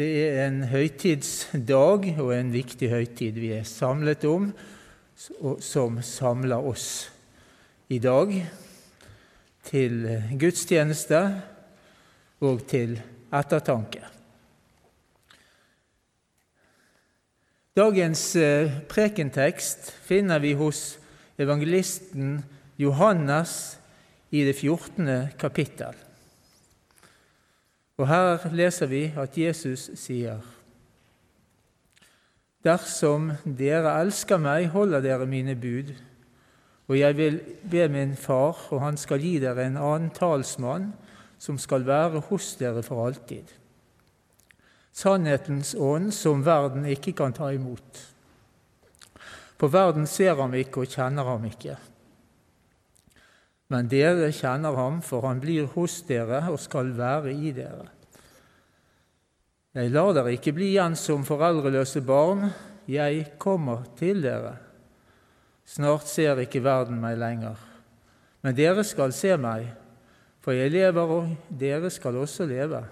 Det er en høytidsdag og en viktig høytid vi er samlet om, som samler oss i dag til gudstjeneste og til ettertanke. Dagens eh, prekentekst finner vi hos evangelisten Johannes i det 14. kapittel. Og her leser vi at Jesus sier Dersom dere elsker meg, holder dere mine bud. Og jeg vil be min Far, og han skal gi dere en annen talsmann, som skal være hos dere for alltid. Sannhetens ånd som verden ikke kan ta imot. For verden ser ham ikke og kjenner ham ikke. Men dere kjenner ham, for han blir hos dere og skal være i dere. Jeg lar dere ikke bli igjen som foreldreløse barn, jeg kommer til dere. Snart ser ikke verden meg lenger, men dere skal se meg, for jeg lever, og dere skal også leve.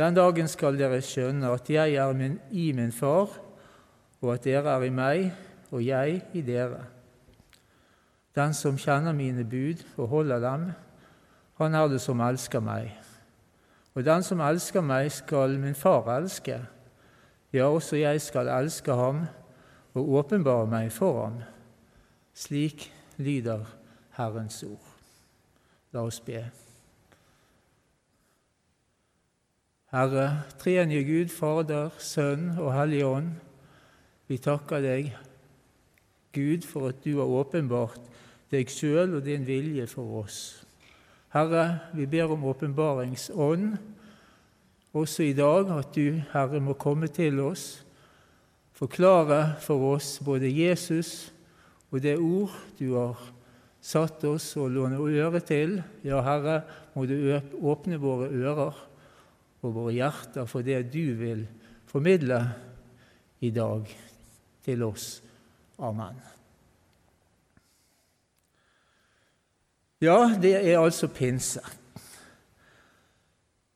Den dagen skal dere skjønne at jeg er min, i min far, og at dere er i meg, og jeg i dere. Den som kjenner mine bud og holder dem, han er det som elsker meg. Og den som elsker meg, skal min far elske. Ja, også jeg skal elske ham og åpenbare meg for ham. Slik lyder Herrens ord. La oss be. Herre, treenige Gud, Fader, Sønn og Hellig Ånd, vi takker deg, Gud, for at du har åpenbart deg sjøl og din vilje for oss. Herre, vi ber om åpenbaringsånd også i dag, at du, Herre, må komme til oss, forklare for oss både Jesus og det ord du har satt oss å låne øre til. Ja, Herre, må du åpne våre ører og våre hjerter for det du vil formidle i dag til oss. Amen. Ja, det er altså pinse.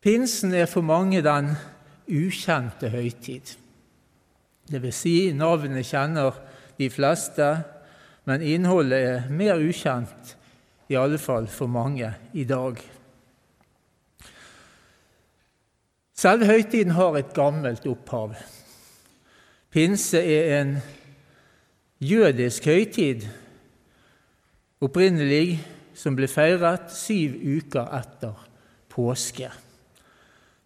Pinsen er for mange den ukjente høytid. Det vil si, navnet kjenner de fleste, men innholdet er mer ukjent, i alle fall for mange i dag. Selve høytiden har et gammelt opphav. Pinse er en jødisk høytid, opprinnelig som ble feiret syv uker etter påske.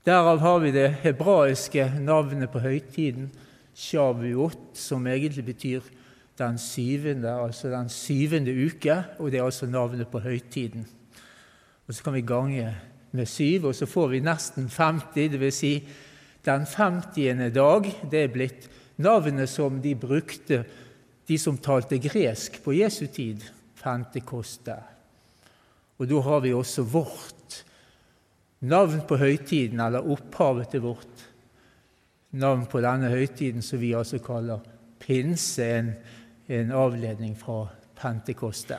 Derav har vi det hebraiske navnet på høytiden, Shavuot, som egentlig betyr den syvende, altså den syvende uke, og det er altså navnet på høytiden. Og Så kan vi gange med syv, og så får vi nesten 50, dvs. Si den 50. dag. Det er blitt navnet som de brukte, de som talte gresk på Jesu tid, Pentekoste. Og da har vi også vårt navn på høytiden, eller opphavet til vårt navn på denne høytiden, som vi altså kaller pinse, en, en avledning fra Pentekoste.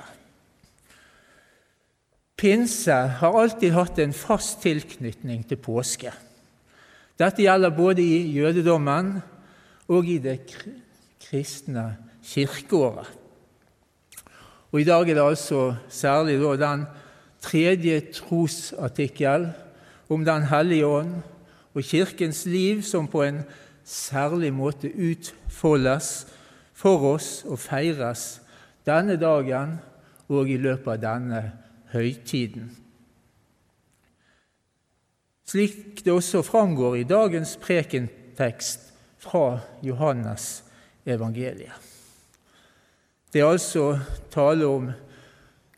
Pinse har alltid hatt en fast tilknytning til påske. Dette gjelder både i jødedommen og i det kristne kirkeåret. Og I dag er det altså særlig den tredje trosartikkel om Den hellige ånd og Kirkens liv som på en særlig måte utfoldes for oss og feires denne dagen og i løpet av denne høytiden. Slik det også framgår i dagens prekentekst fra Johannes evangeliet. Det er altså tale om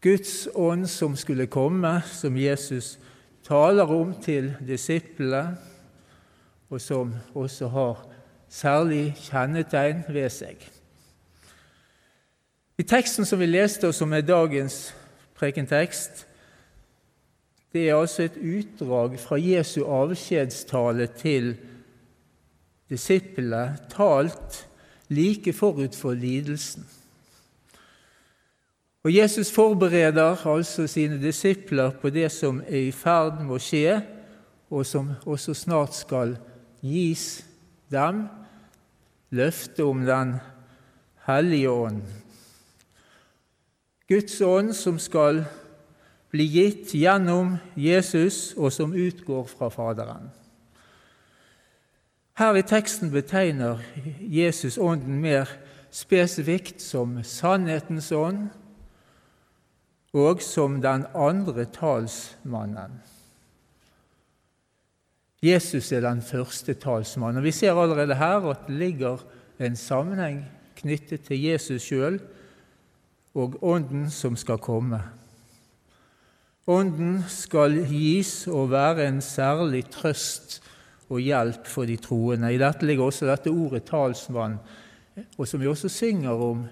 Guds ånd som skulle komme, som Jesus taler om til disiplene, og som også har særlig kjennetegn ved seg. I teksten som vi leste, og som er dagens prekentekst, det er altså et utdrag fra Jesu avskjedstale til disiplene, talt like forut for lidelsen. Og Jesus forbereder altså sine disipler på det som er i ferd med å skje, og som også snart skal gis dem, løftet om Den hellige ånd. Guds ånd som skal bli gitt gjennom Jesus, og som utgår fra Faderen. Her i teksten betegner Jesus Ånden mer spesifikt som sannhetens ånd og som den andre talsmannen. Jesus er den første talsmannen. Vi ser allerede her at det ligger en sammenheng knyttet til Jesus sjøl og Ånden som skal komme. Ånden skal gis og være en særlig trøst og hjelp for de troende. I dette ligger også dette ordet 'talsmann', og som vi også synger om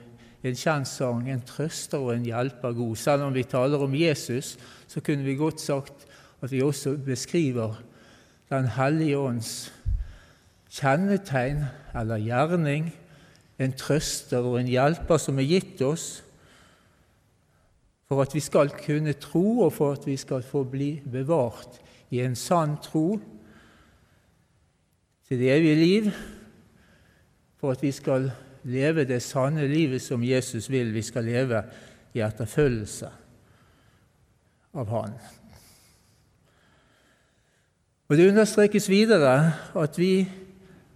en kjennsang, en trøster og en hjelper god. Selv om vi taler om Jesus, så kunne vi godt sagt at vi også beskriver Den hellige ånds kjennetegn eller gjerning, en trøster og en hjelper som er gitt oss for at vi skal kunne tro, og for at vi skal få bli bevart i en sann tro til det evige liv, for at vi skal leve det sanne livet som Jesus vil vi skal leve i etterfølgelse av Han. Og Det understrekes videre at vi,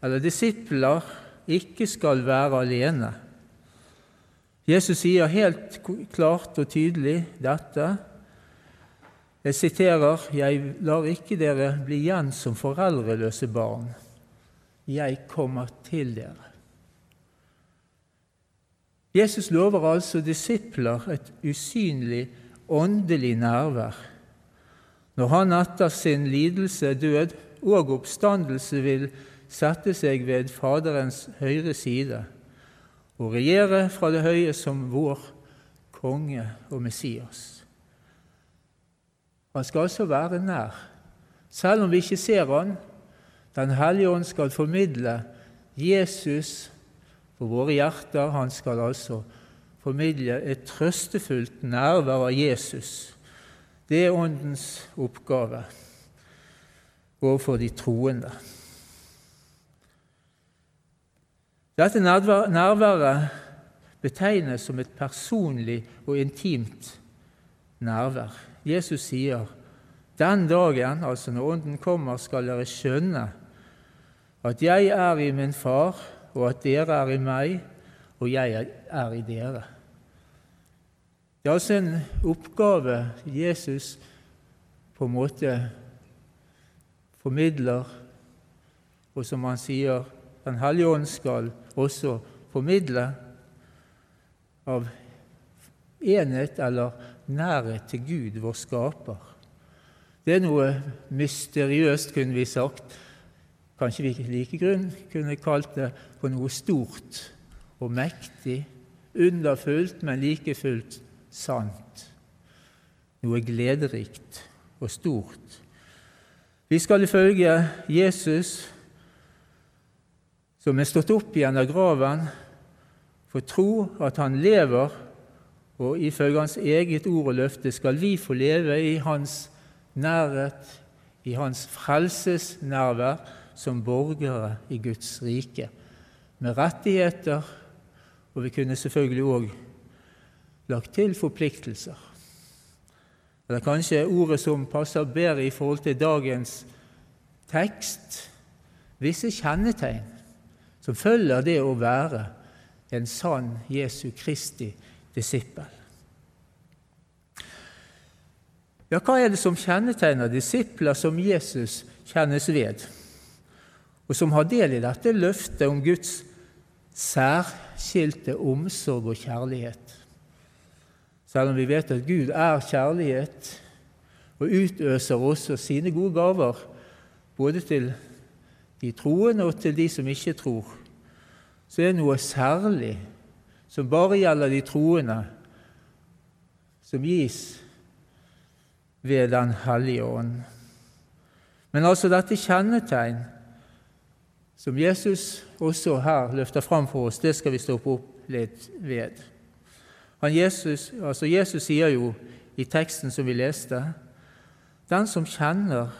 eller disipler, ikke skal være alene. Jesus sier helt klart og tydelig dette. Jeg siterer.: Jeg lar ikke dere bli igjen som foreldreløse barn. Jeg kommer til dere. Jesus lover altså disipler et usynlig åndelig nærvær når han etter sin lidelse, død og oppstandelse vil sette seg ved Faderens høyre side og regjere fra det høye som vår konge og Messias. Han skal altså være nær, selv om vi ikke ser han. Den hellige ånd skal formidle Jesus for våre hjerter. Han skal altså formidle et trøstefullt nærvær av Jesus. Det er Åndens oppgave overfor de troende. Dette nærværet betegnes som et personlig og intimt nærvær. Jesus sier, 'Den dagen, altså når Ånden kommer, skal dere skjønne at jeg er i min Far, og at dere er i meg, og jeg er i dere.' Det er altså en oppgave Jesus på en måte formidler, og som han sier Den hellige ånd skal også formidle av enhet eller nærhet til Gud, vår skaper. Det er noe mysteriøst, kunne vi sagt. Kanskje vi like grunn kunne kalt det for noe stort og mektig, underfullt, men like fullt sant. Noe glederikt og stort. Vi skal ifølge Jesus som er stått opp igjen av graven, få tro at han lever, og ifølge hans eget ord og løfte skal vi få leve i hans nærhet, i hans frelsesnærvær, som borgere i Guds rike, med rettigheter, og vi kunne selvfølgelig òg lagt til forpliktelser. Eller kanskje ordet som passer bedre i forhold til dagens tekst visse kjennetegn som følger det å være en sann Jesu Kristi disippel. Ja, hva er det som kjennetegner disipler som Jesus kjennes ved, og som har del i dette løftet om Guds særskilte omsorg og kjærlighet? Selv om vi vet at Gud er kjærlighet og utøser også sine gode gaver både til de troende og til de som ikke tror, så er det noe særlig som bare gjelder de troende, som gis ved Den hellige ånd. Men altså dette kjennetegn som Jesus også her løfter fram for oss, det skal vi stoppe opp litt ved. Jesus, altså Jesus sier jo i teksten som vi leste, den som kjenner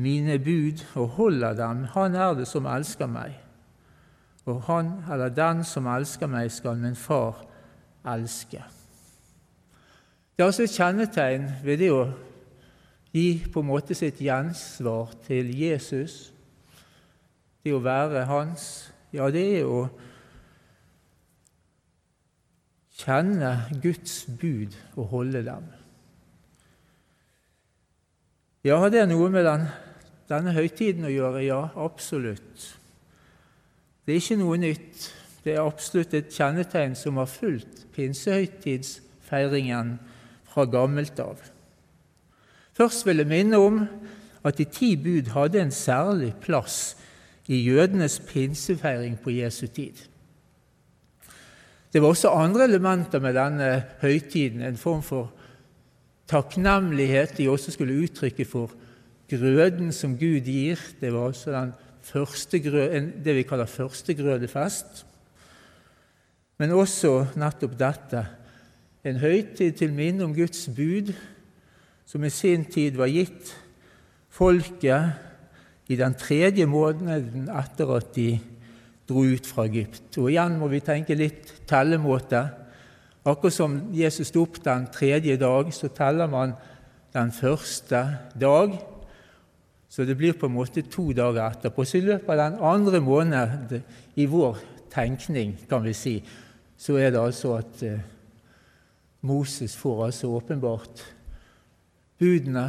mine bud og holder dem, han er det som elsker meg. Og han eller den som elsker meg, skal min far elske. Det er altså et kjennetegn ved det å gi på en måte sitt gjensvar til Jesus. Det å være hans. Ja, det er å kjenne Guds bud og holde dem. Ja, har det noe med den denne høytiden å gjøre? Ja, absolutt. Det er ikke noe nytt. Det er absolutt et kjennetegn som har fulgt pinsehøytidsfeiringen fra gammelt av. Først vil jeg minne om at de ti bud hadde en særlig plass i jødenes pinsefeiring på Jesu tid. Det var også andre elementer med denne høytiden, en form for takknemlighet de også skulle uttrykke for grøden som Gud gir. Det var også den første grød, det vi kaller førstegrødefest. Men også nettopp dette en høytid til minne om Guds bud, som i sin tid var gitt folket i den tredje måneden etter at de dro ut fra Egypt. Og igjen må vi tenke litt tellemåte. Akkurat som Jesus sto opp den tredje dag, så teller man den første dag. Så det blir på en måte to dager etterpå. Så i løpet av den andre måneden i vår tenkning, kan vi si, så er det altså at eh, Moses får altså åpenbart budene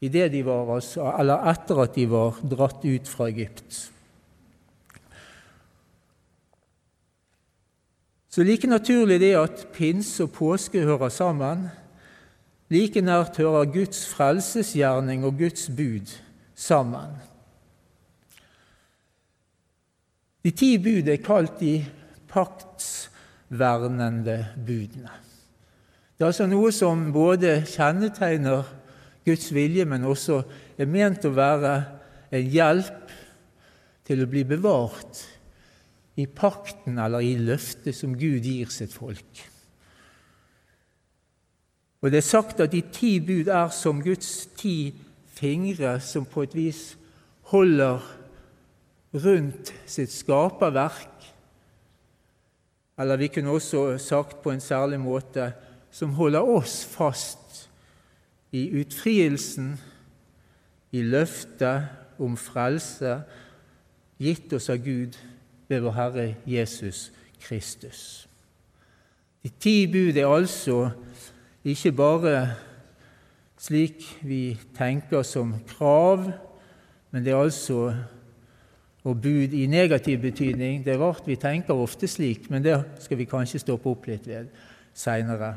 i det de var, altså, eller etter at de var dratt ut fra Egypt. Så like naturlig det at pinse og påske hører sammen, like nært hører Guds frelsesgjerning og Guds bud sammen. De ti bud er kalt de paktsvernende budene. Det er altså noe som både kjennetegner Guds vilje, men også er ment å være en hjelp til å bli bevart i pakten eller i løftet som Gud gir sitt folk. Og Det er sagt at de ti bud er som Guds ti fingre som på et vis holder rundt sitt skaperverk. Eller vi kunne også sagt på en særlig måte som holder oss fast i utfrielsen, i løftet om frelse gitt oss av Gud ved vår Herre Jesus Kristus. De ti bud er altså ikke bare slik vi tenker som krav, men det er altså og bud i negativ betydning. Det er rart vi tenker ofte slik, men det skal vi kanskje stoppe opp litt ved seinere.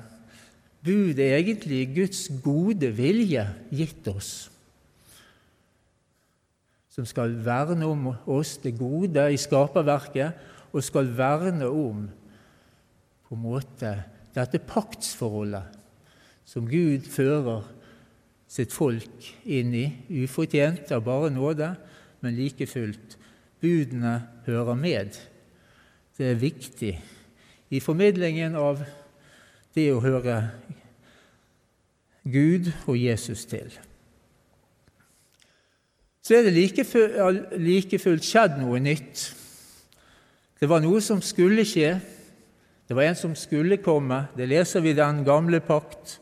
Bud er egentlig Guds gode vilje gitt oss, som skal verne om oss, det gode i skaperverket, og skal verne om på en måte dette paktsforholdet som Gud fører sitt folk inn i, ufortjent av bare nåde, men like fullt. Budene hører med. Det er viktig i formidlingen av det å høre Gud og Jesus til. Så er det like fullt skjedd noe nytt. Det var noe som skulle skje. Det var en som skulle komme. Det leser vi i den gamle pakt.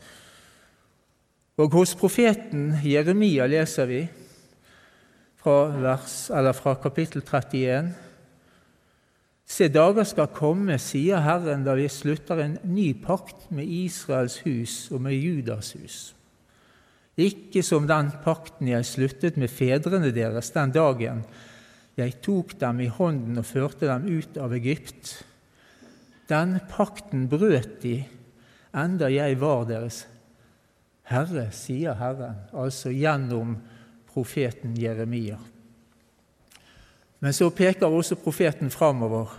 Og hos profeten Jeremia leser vi fra, vers, fra kapittel 31 Se, dager skal komme, sier Herren, da vi slutter en ny pakt med Israels hus og med Judas hus. Ikke som den pakten jeg sluttet med fedrene deres den dagen jeg tok dem i hånden og førte dem ut av Egypt. Den pakten brøt de, enda jeg var deres Herre, sier Herren, altså gjennom profeten Jeremia. Men så peker også profeten framover.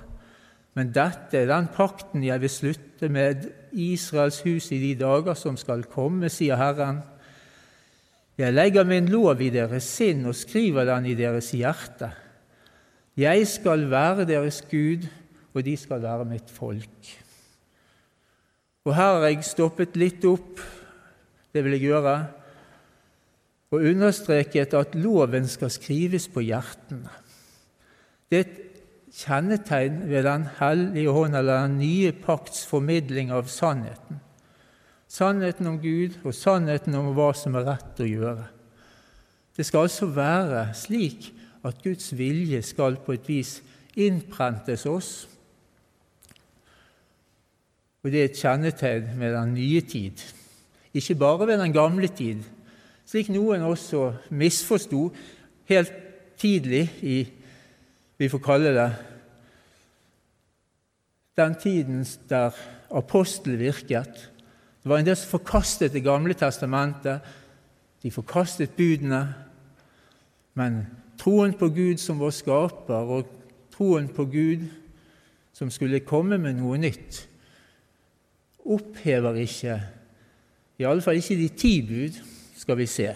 Men dette er den pakten jeg vil slutte med Israels hus i de dager som skal komme, sier Herren. Jeg legger min lov i deres sinn og skriver den i deres hjerte. Jeg skal være deres Gud, og de skal være mitt folk. Og her har jeg stoppet litt opp, det vil jeg gjøre, og understreket at loven skal skrives på hjertene. Det er et kjennetegn ved Den hellige hånd, eller den nye pakts formidling av sannheten. Sannheten om Gud og sannheten om hva som er rett å gjøre. Det skal altså være slik at Guds vilje skal på et vis innprentes oss. Og det er et kjennetegn med den nye tid, ikke bare ved den gamle tid, slik noen også misforsto helt tidlig i vi får kalle det den tiden der apostel virket. Det var en del som forkastet Det gamle testamentet. De forkastet budene. Men troen på Gud som vår skaper, og troen på Gud som skulle komme med noe nytt, opphever ikke i alle fall ikke de ti bud, skal vi se.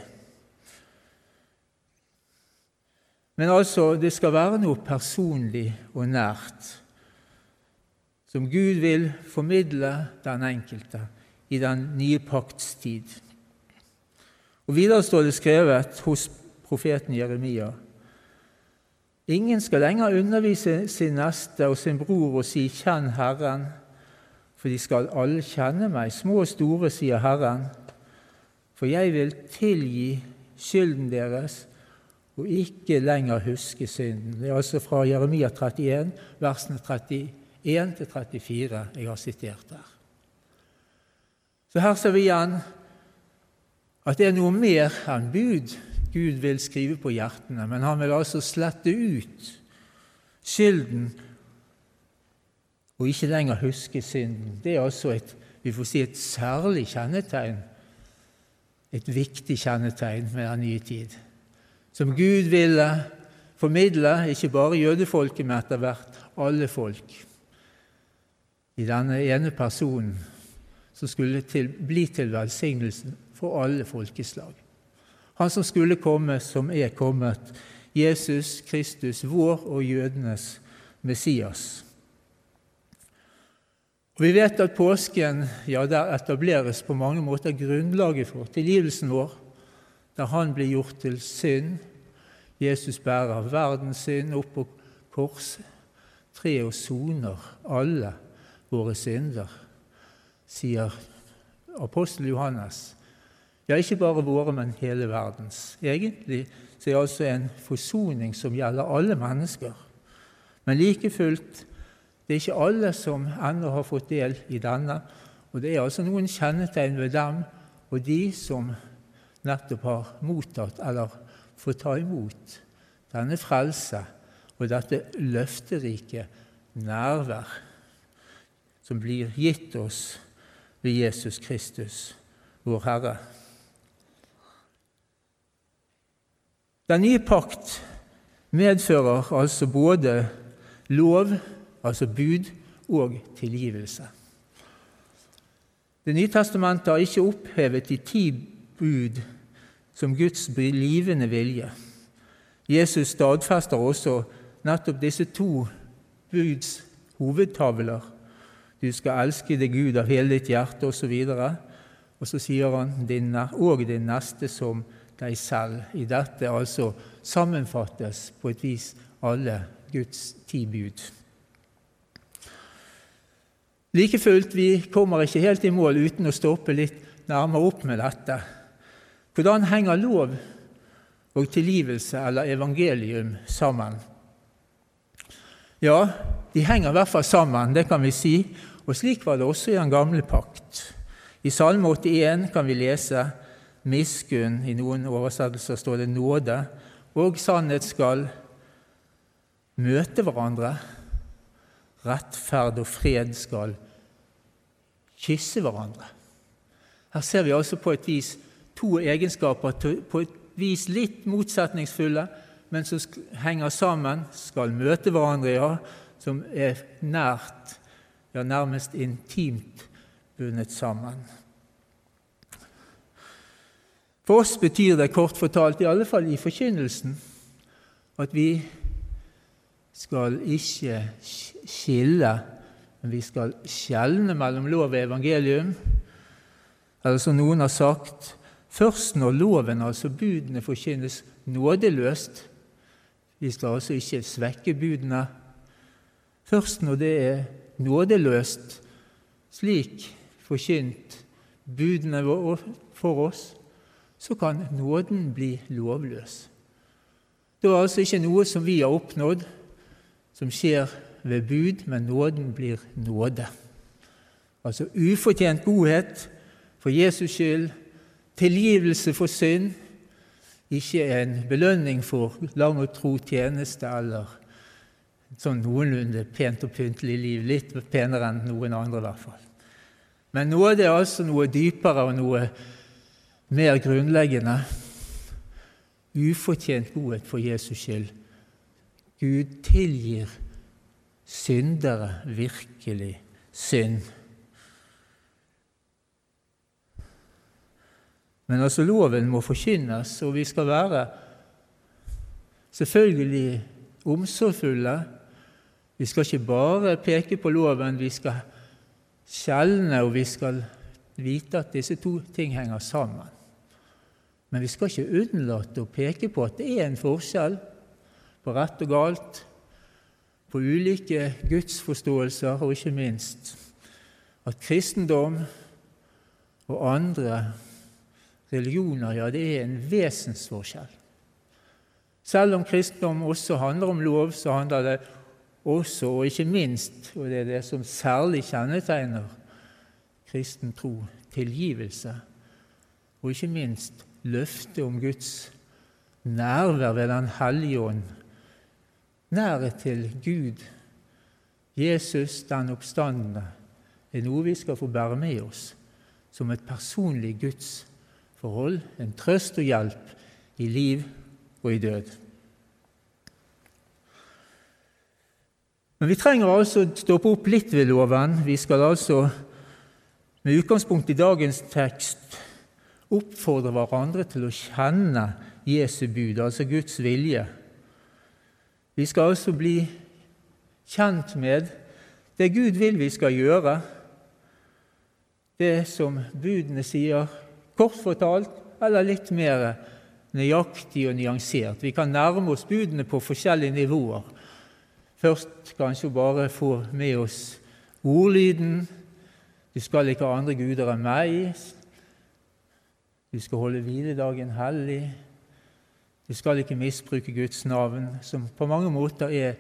Men altså, det skal være noe personlig og nært som Gud vil formidle den enkelte i den nye pakts tid. Og Videre står det skrevet hos profeten Jeremia Ingen skal lenger undervise sin neste og sin bror og si 'Kjenn Herren', for de skal alle kjenne meg, små og store, sier Herren. For jeg vil tilgi skylden deres og ikke lenger huske synden. Det er altså fra Jeremia 31, versene 31-34 jeg har sitert der. Så her ser vi igjen at det er noe mer enn bud Gud vil skrive på hjertene, men han vil altså slette ut skylden og ikke lenger huske synden. Det er altså et, vi får si et særlig kjennetegn, et viktig kjennetegn med den nye tid som Gud ville formidle, ikke bare jødefolket, men etter hvert alle folk. I denne ene personen som skulle til, bli til velsignelsen for alle folkeslag. Han som skulle komme, som er kommet, Jesus Kristus, vår og jødenes Messias. Og Vi vet at påsken ja, der etableres på mange måter grunnlaget for tilgivelsen vår der han blir gjort til synd. Jesus bærer verdens synd opp på korset. Tre og soner alle våre synder, sier apostel Johannes. Ja, ikke bare våre, men hele verdens. Egentlig så er det altså en forsoning som gjelder alle mennesker. Men like fullt, det er ikke alle som ennå har fått del i denne. Og det er altså noen kjennetegn ved dem og de som nettopp har mottatt eller fått ta imot denne frelse og dette løfterike nærvær som blir gitt oss ved Jesus Kristus, vår Herre. Den nye pakt medfører altså både lov, altså bud, og tilgivelse. Det nye testamentet har ikke opphevet de ti bud som Guds livende vilje. Jesus stadfester også nettopp disse to buds hovedtavler. Du skal elske deg Gud av hele ditt hjerte, osv. Og, og så sier han din, og din neste som deg selv. I dette altså sammenfattes på et vis alle Guds ti bud. Like fullt, vi kommer ikke helt i mål uten å stoppe litt nærmere opp med dette. Hvordan henger lov og tilgivelse eller evangelium sammen? Ja, de henger i hvert fall sammen, det kan vi si, og slik var det også i den gamle pakt. I Salme 81 kan vi lese miskunn, i noen oversettelser står det nåde, og sannhet skal møte hverandre. Rettferd og fred skal kysse hverandre. Her ser vi altså på et vis to egenskaper på et vis litt motsetningsfulle, men som henger sammen, skal møte hverandre, ja, som er nært, ja, nærmest intimt bundet sammen. For oss betyr det kort fortalt, i alle fall i forkynnelsen, at vi skal ikke skille, men vi skal skjelne mellom lov og evangelium. Eller som noen har sagt, først når loven, altså budene, forkynnes nådeløst Vi skal altså ikke svekke budene. Først når det er nådeløst, slik forkynt budene for oss, så kan nåden bli lovløs. Det er altså ikke noe som vi har oppnådd, som skjer ved bud, men nåden blir nåde. Altså ufortjent godhet for Jesus skyld, tilgivelse for synd, ikke en belønning for lang og tro tjeneste eller sånn noenlunde pent og pyntelig liv, litt penere enn noen andre i hvert fall. Men nåde er altså noe dypere og noe mer grunnleggende. Ufortjent godhet for Jesus skyld. Gud tilgir syndere virkelig synd. Men altså, loven må forkynnes, og vi skal være selvfølgelig omsorgsfulle. Vi skal ikke bare peke på loven, vi skal skjelne, og vi skal vite at disse to ting henger sammen. Men vi skal ikke unnlate å peke på at det er en forskjell på rett og galt, på ulike gudsforståelser, og ikke minst at kristendom og andre religioner, ja, det er en vesensforskjell. Selv om kristendom også handler om lov, så handler det også, og ikke minst, og det er det som særlig kjennetegner kristen tro, tilgivelse, og ikke minst løftet om Guds nærvær ved Den hellige ånd, nærhet til Gud, Jesus den oppstandende, er noe vi skal få bære med oss som et personlig Guds forhold, en trøst og hjelp i liv og i død. Men vi trenger altså å stoppe opp litt ved loven. Vi skal altså med utgangspunkt i dagens tekst oppfordre hverandre til å kjenne Jesu bud, altså Guds vilje. Vi skal altså bli kjent med det Gud vil vi skal gjøre, det som budene sier kort fortalt, eller litt mer nøyaktig og nyansert. Vi kan nærme oss budene på forskjellige nivåer. Først kanskje bare få med oss ordlyden. Du skal ikke ha andre guder enn meg. Du skal holde hviledagen hellig. Du skal ikke misbruke Guds navn, som på mange måter er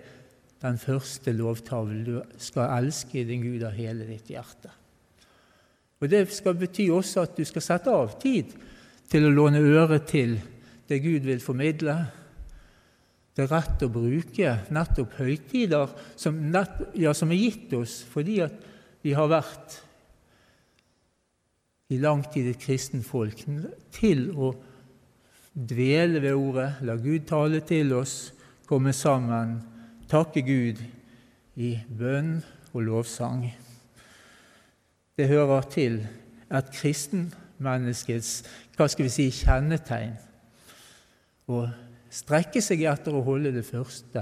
den første lovtavlen. Du skal elske din Gud av hele ditt hjerte. Og Det skal bety også at du skal sette av tid til å låne øre til det Gud vil formidle. Det er rett å bruke nettopp høytider som, nett, ja, som er gitt oss fordi at vi har vært i lang tid et kristent folk, til å dvele ved ordet, la Gud tale til oss, komme sammen, takke Gud i bønn og lovsang. Det hører til et kristenmenneskets hva skal vi si, kjennetegn å strekke seg etter å holde det første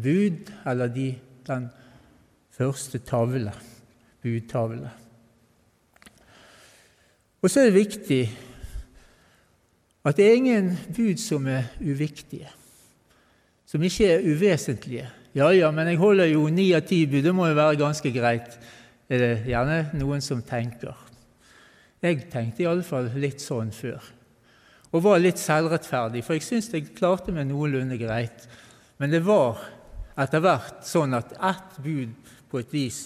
bud, eller de, den første tavle, budtavle. Og så er det viktig at det er ingen bud som er uviktige, som ikke er uvesentlige. Ja, ja, men jeg holder jo ni av ti bud, det må jo være ganske greit er det gjerne noen som tenker. Jeg tenkte iallfall litt sånn før. Og var litt selvrettferdig, for jeg syns jeg klarte meg noenlunde greit. Men det var etter hvert sånn at ett bud på et vis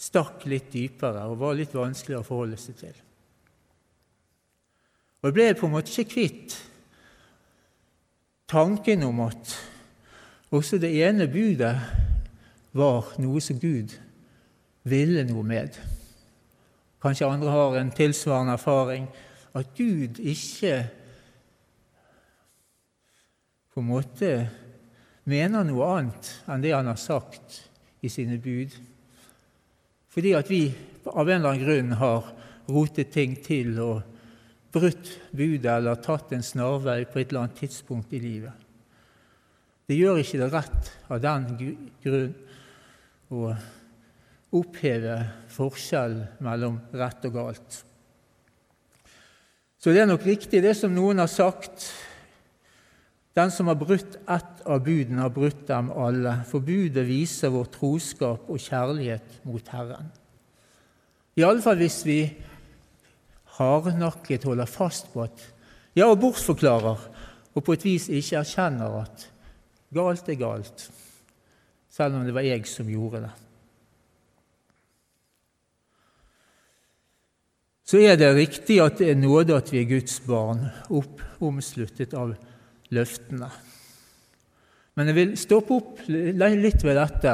stakk litt dypere og var litt vanskeligere å forholde seg til. Og jeg ble på en måte ikke kvitt tanken om at også det ene budet var noe som Gud ville noe med. Kanskje andre har en tilsvarende erfaring. At Gud ikke på en måte mener noe annet enn det han har sagt i sine bud. Fordi at vi av en eller annen grunn har rotet ting til og brutt budet eller tatt en snarvei på et eller annet tidspunkt i livet. Det gjør ikke det rett av den grunn å oppheve forskjellen mellom rett og galt. Så det er nok riktig, det som noen har sagt. Den som har brutt ett av budene, har brutt dem alle. For budet viser vår troskap og kjærlighet mot Herren. Iallfall hvis vi hardnakket holder fast på at Ja, og bortforklarer, og på et vis ikke erkjenner at galt er galt, selv om det var jeg som gjorde det. Så er det riktig at det er nåde at vi er Guds barn, opp, omsluttet av løftene. Men jeg vil stoppe opp litt ved dette,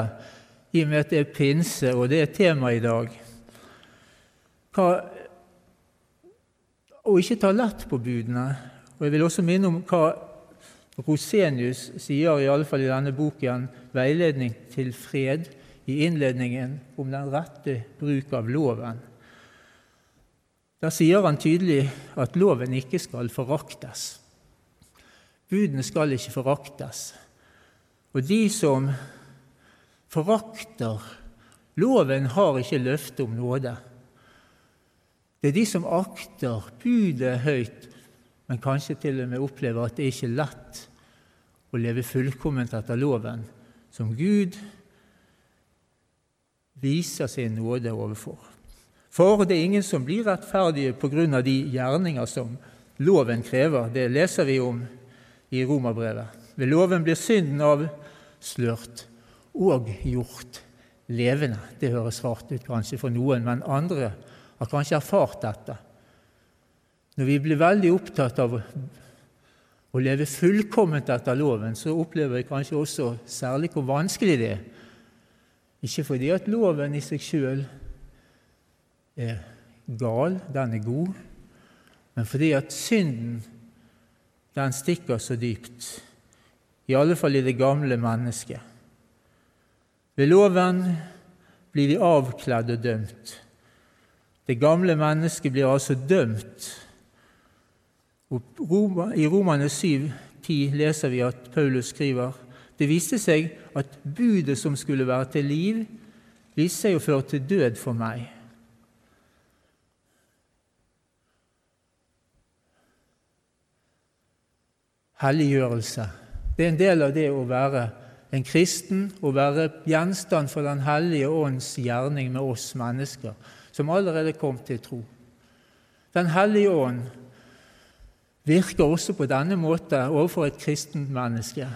i og med at det er pinse, og det er tema i dag. Hva og ikke ta lett på budene. Og Jeg vil også minne om hva Rosenius sier, i alle fall i denne boken, 'Veiledning til fred', i innledningen om den rette bruk av loven. Der sier han tydelig at loven ikke skal foraktes. Budene skal ikke foraktes. Og de som forakter loven, har ikke løfte om nåde. Det er de som akter budet høyt, men kanskje til og med opplever at det ikke er lett å leve fullkomment etter loven, som Gud viser sin nåde overfor. For det er ingen som blir rettferdige på grunn av de gjerninger som loven krever. Det leser vi om i Romerbrevet. Ved loven blir synden avslørt og gjort levende. Det høres svart ut kanskje for noen, men andre har kanskje erfart dette. Når vi blir veldig opptatt av å leve fullkomment etter loven, så opplever vi kanskje også særlig hvor vanskelig det er. Ikke fordi at loven i seg sjøl er gal, den er god, men fordi at synden den stikker så dypt, i alle fall i det gamle mennesket. Ved loven blir vi avkledd og dømt. Det gamle mennesket blir altså dømt. I Romane 7, 10 leser vi at Paulus skriver det viste seg at budet som skulle være til liv, viste seg å føre til død for meg. Helliggjørelse. Det er en del av det å være en kristen, å være gjenstand for Den hellige ånds gjerning med oss mennesker som allerede kom til tro. Den hellige ånd virker også på denne måten overfor et kristent menneske.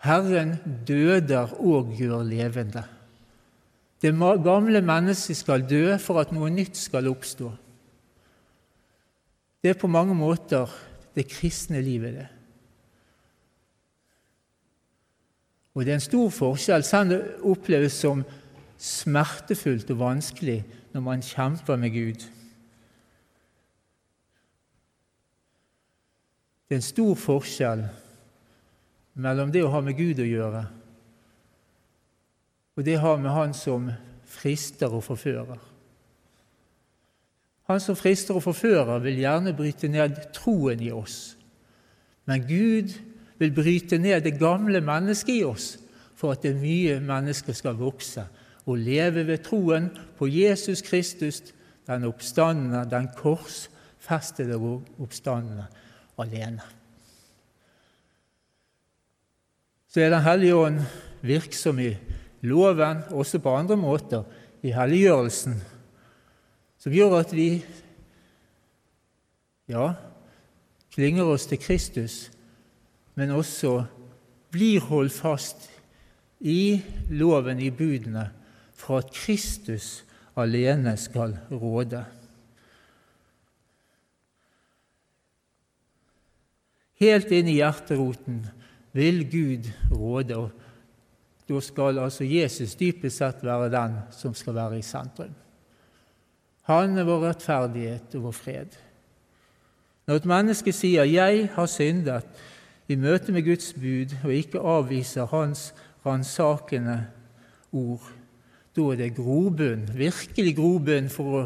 Herren døder og gjør levende. Det gamle mennesket skal dø for at noe nytt skal oppstå. Det er på mange måter det kristne livet. det. Og det er en stor forskjell, selv om det oppleves som smertefullt og vanskelig når man kjemper med Gud. Det er en stor forskjell mellom det å ha med Gud å gjøre og det å ha med Han som frister og forfører. Han som frister og forfører, vil gjerne bryte ned troen i oss. Men Gud vil bryte ned det gamle mennesket i oss for at det nye mennesket skal vokse og leve ved troen på Jesus Kristus, den oppstandende, den korsfestede oppstandende, alene. Så er Den hellige ånd virksom i loven, også på andre måter, i helliggjørelsen, som gjør at vi ja, klynger oss til Kristus, men også blir holdt fast i loven, i budene, for at Kristus alene skal råde. Helt inn i hjerteroten vil Gud råde, og da skal altså Jesus dypest sett være den som skal være i sentrum. Han er vår rettferdighet og vår fred. Når et menneske sier 'Jeg har syndet', i møte med Guds bud og ikke avviser Hans ransakende ord, da er det grobunn, virkelig grobunn for å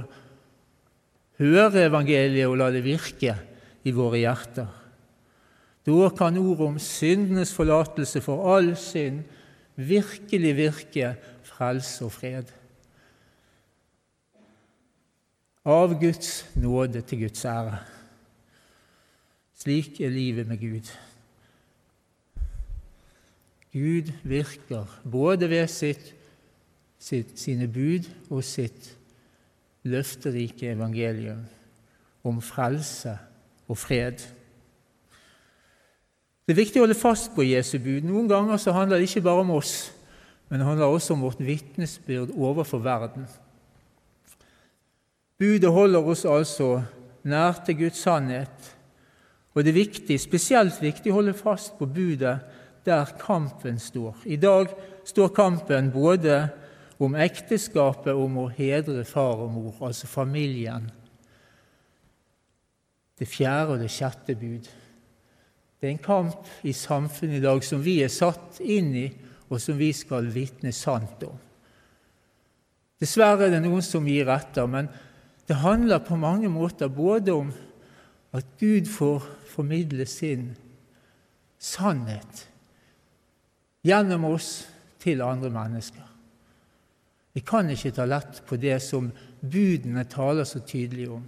høre evangeliet og la det virke i våre hjerter. Da kan ordet om syndenes forlatelse for all synd virkelig virke frelse og fred. Av Guds nåde til Guds ære. Slik er livet med Gud. Gud virker både ved sitt, sitt, sine bud og sitt løfterike evangelium om frelse og fred. Det er viktig å holde fast på Jesu bud. Noen ganger så handler det ikke bare om oss, men det handler også om vårt vitnesbyrd overfor verden. Budet holder oss altså nær til Guds sannhet, og det er viktig, spesielt viktig å holde fast på budet der kampen står. I dag står kampen både om ekteskapet om å hedre far og mor, altså familien. Det fjerde og det sjette bud. Det er en kamp i samfunnet i dag som vi er satt inn i, og som vi skal vitne sant om. Dessverre er det noen som gir etter, men det handler på mange måter både om at Gud får formidle sin sannhet gjennom oss til andre mennesker. Vi kan ikke ta lett på det som budene taler så tydelig om.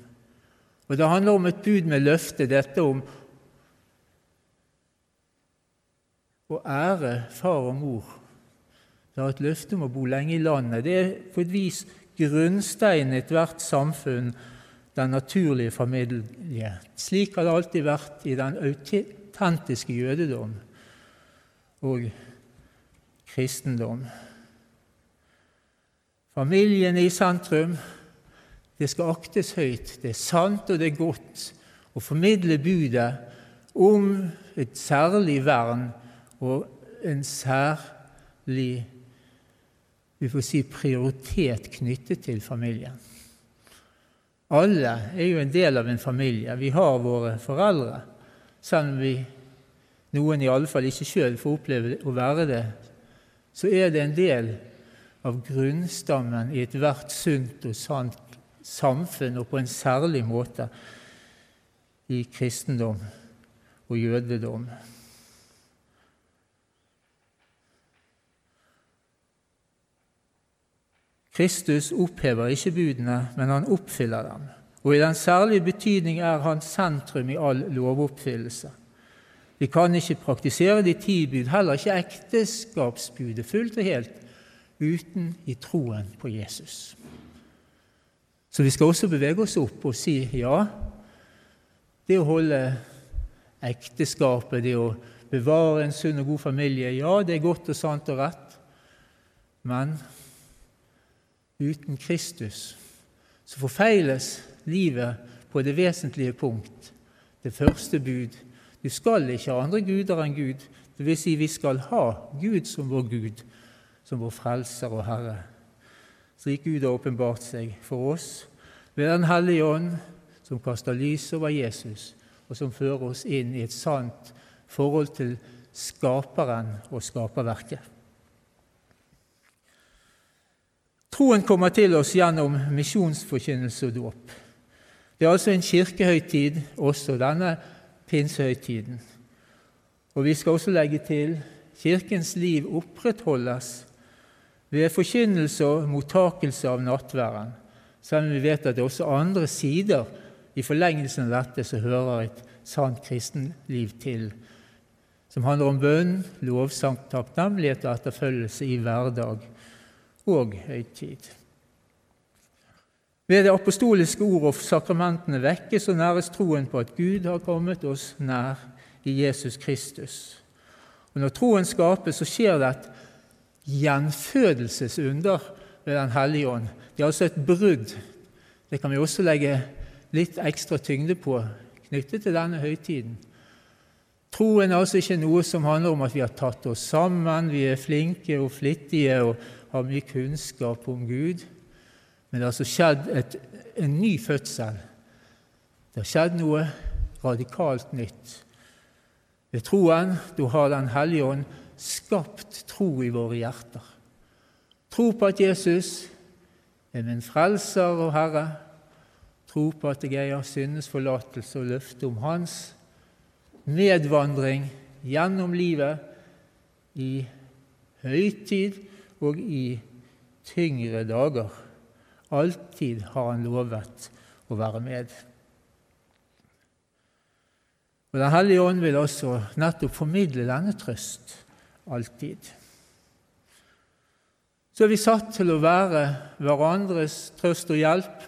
Og Det handler om et bud med løfte, dette om å ære far og mor. Det er et løfte om å bo lenge i landet. Det er på et vis grunnsteinen i ethvert samfunn, den naturlige familie. Slik har det alltid vært i den autentiske jødedom og kristendom. Familien i sentrum. Det skal aktes høyt. Det er sant og det er godt å formidle budet om et særlig vern og en særlig vi får si prioritet knyttet til familien. Alle er jo en del av en familie. Vi har våre foreldre, selv om vi noen fall ikke sjøl får oppleve å være det så er det en del av grunnstammen i ethvert sunt og sant samfunn, og på en særlig måte i kristendom og jødedom. Kristus opphever ikke budene, men han oppfyller dem. Og i den særlige betydning er han sentrum i all lovoppfyllelse. Vi kan ikke praktisere de ti bud, heller ikke ekteskapsbudet, fullt og helt uten i troen på Jesus. Så vi skal også bevege oss opp og si ja, det å holde ekteskapet, det å bevare en sunn og god familie, ja, det er godt og sant og rett. Men uten Kristus så forfeiles livet på det vesentlige punkt, det første bud, du skal ikke ha andre guder enn Gud. Vil si, vi skal ha Gud som vår Gud, som vår frelser og Herre. Slik Gud har åpenbart seg for oss ved Den hellige ånd, som kaster lys over Jesus, og som fører oss inn i et sant forhold til Skaperen og skaperverket. Troen kommer til oss gjennom misjonsforkynnelse og dåp. Det er altså en kirkehøytid, også denne pinsehøytiden. Og vi skal også legge til Kirkens liv opprettholdes ved forkynnelse og mottakelse av nattværen, selv om vi vet at det er også andre sider i forlengelsen av dette som hører et sant kristenliv til, som handler om bønn, lovsang, takknemlighet og etterfølgelse i hverdag og høytid. Ved det apostoliske ord og sakramentene vekkes og næres troen på at Gud har kommet oss nær i Jesus Kristus. Og Når troen skapes, så skjer det et gjenfødelsesunder ved Den hellige ånd. Det er altså et brudd. Det kan vi også legge litt ekstra tyngde på knyttet til denne høytiden. Troen er altså ikke noe som handler om at vi har tatt oss sammen, vi er flinke og flittige og har mye kunnskap om Gud. Men det har altså skjedd et, en ny fødsel. Det har skjedd noe radikalt nytt Ved troen da har Den hellige ånd skapt tro i våre hjerter. Tro på at Jesus er min frelser og Herre. Tro på at jeg har syndens forlatelse og løftet om Hans medvandring gjennom livet i høytid og i tyngre dager. Alltid har Han lovet å være med. Og Den hellige ånd vil også nettopp formidle denne trøst alltid. Så er vi satt til å være hverandres trøst og hjelp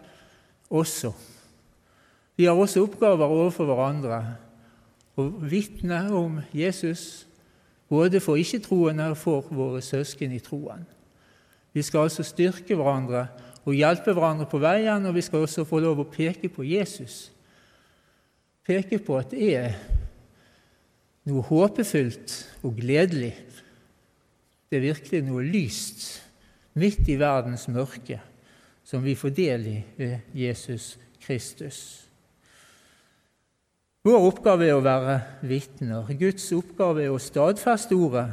også. Vi har også oppgaver overfor hverandre å vitne om Jesus, både for ikke-troende og for våre søsken i troen. Vi skal altså styrke hverandre og hjelpe hverandre på veien, og vi skal også få lov å peke på Jesus. Peke på at det er noe håpefullt og gledelig. Det er virkelig noe lyst midt i verdens mørke som vi får del i ved Jesus Kristus. Vår oppgave er å være vitner. Guds oppgave er å stadfeste ordet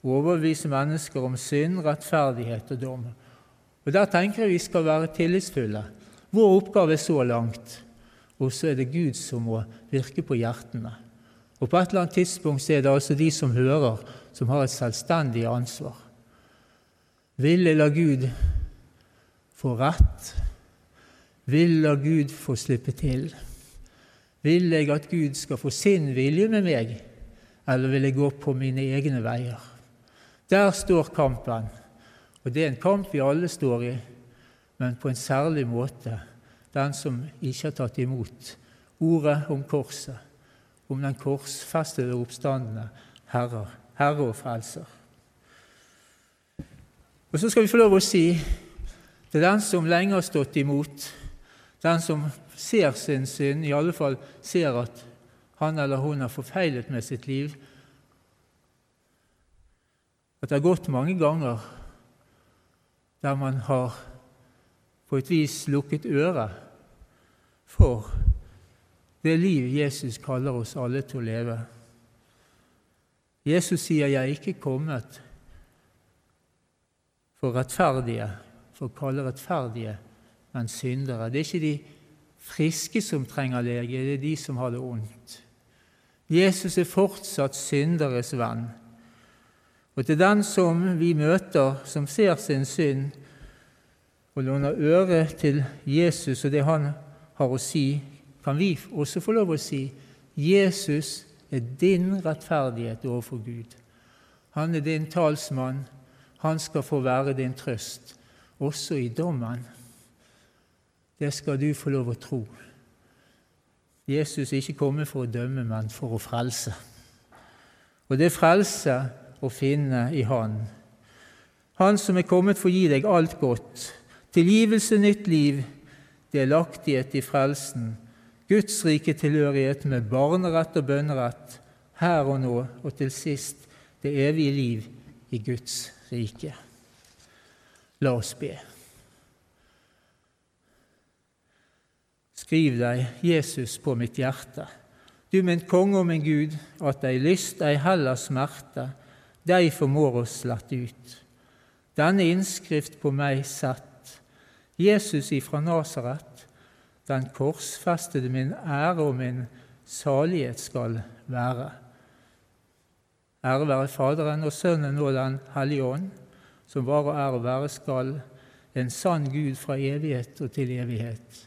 og overbevise mennesker om synd, rettferdighet og dom. Og Der tenker jeg vi skal være tillitsfulle. Vår oppgave er så langt, og så er det Gud som må virke på hjertene. Og På et eller annet tidspunkt er det altså de som hører, som har et selvstendig ansvar. Ville la Gud få rett? Vil la Gud få slippe til? Vil jeg at Gud skal få sin vilje med meg, eller vil jeg gå på mine egne veier? Der står kampen, og det er en kamp vi alle står i, men på en særlig måte den som ikke har tatt imot ordet om korset, om den korsfestede oppstandende Herre, Herre og Frelser. Og så skal vi få lov å si til den som lenge har stått imot, den som ser sin synd, i alle fall ser at han eller hun har forfeilet med sitt liv, at det har gått mange ganger der man har på et vis lukket øret for det liv Jesus kaller oss alle til å leve. Jesus sier 'Jeg er ikke kommet for rettferdige, for å kalle rettferdige, men syndere'. Det er ikke de friske som trenger lege, det er de som har det ondt. Jesus er fortsatt synderes venn. Og til den som vi møter, som ser sin synd, og låner øre til Jesus og det han har å si, kan vi også få lov å si Jesus er din rettferdighet overfor Gud. Han er din talsmann. Han skal få være din trøst, også i dommen det skal du få lov å tro. Jesus er ikke kommet for å dømme, men for å frelse. Og det er frelse å finne i Han. Han som er kommet for å gi deg alt godt. Tilgivelse, nytt liv, delaktighet i frelsen, Guds rike tilhørighet med barnerett og bønnerett her og nå, og til sist det evige liv i Guds rike. La oss be. Skriv deg Jesus på mitt hjerte. Du min konge og min Gud, at ei lyst, ei heller smerte, deg formår oss slette ut. Denne innskrift på meg sett, Jesus ifra Nasaret, den korsfestede min ære og min salighet skal være. Ære være Faderen og Sønnen og Den hellige ånd, som var og er og være skal, en sann Gud fra evighet og til evighet.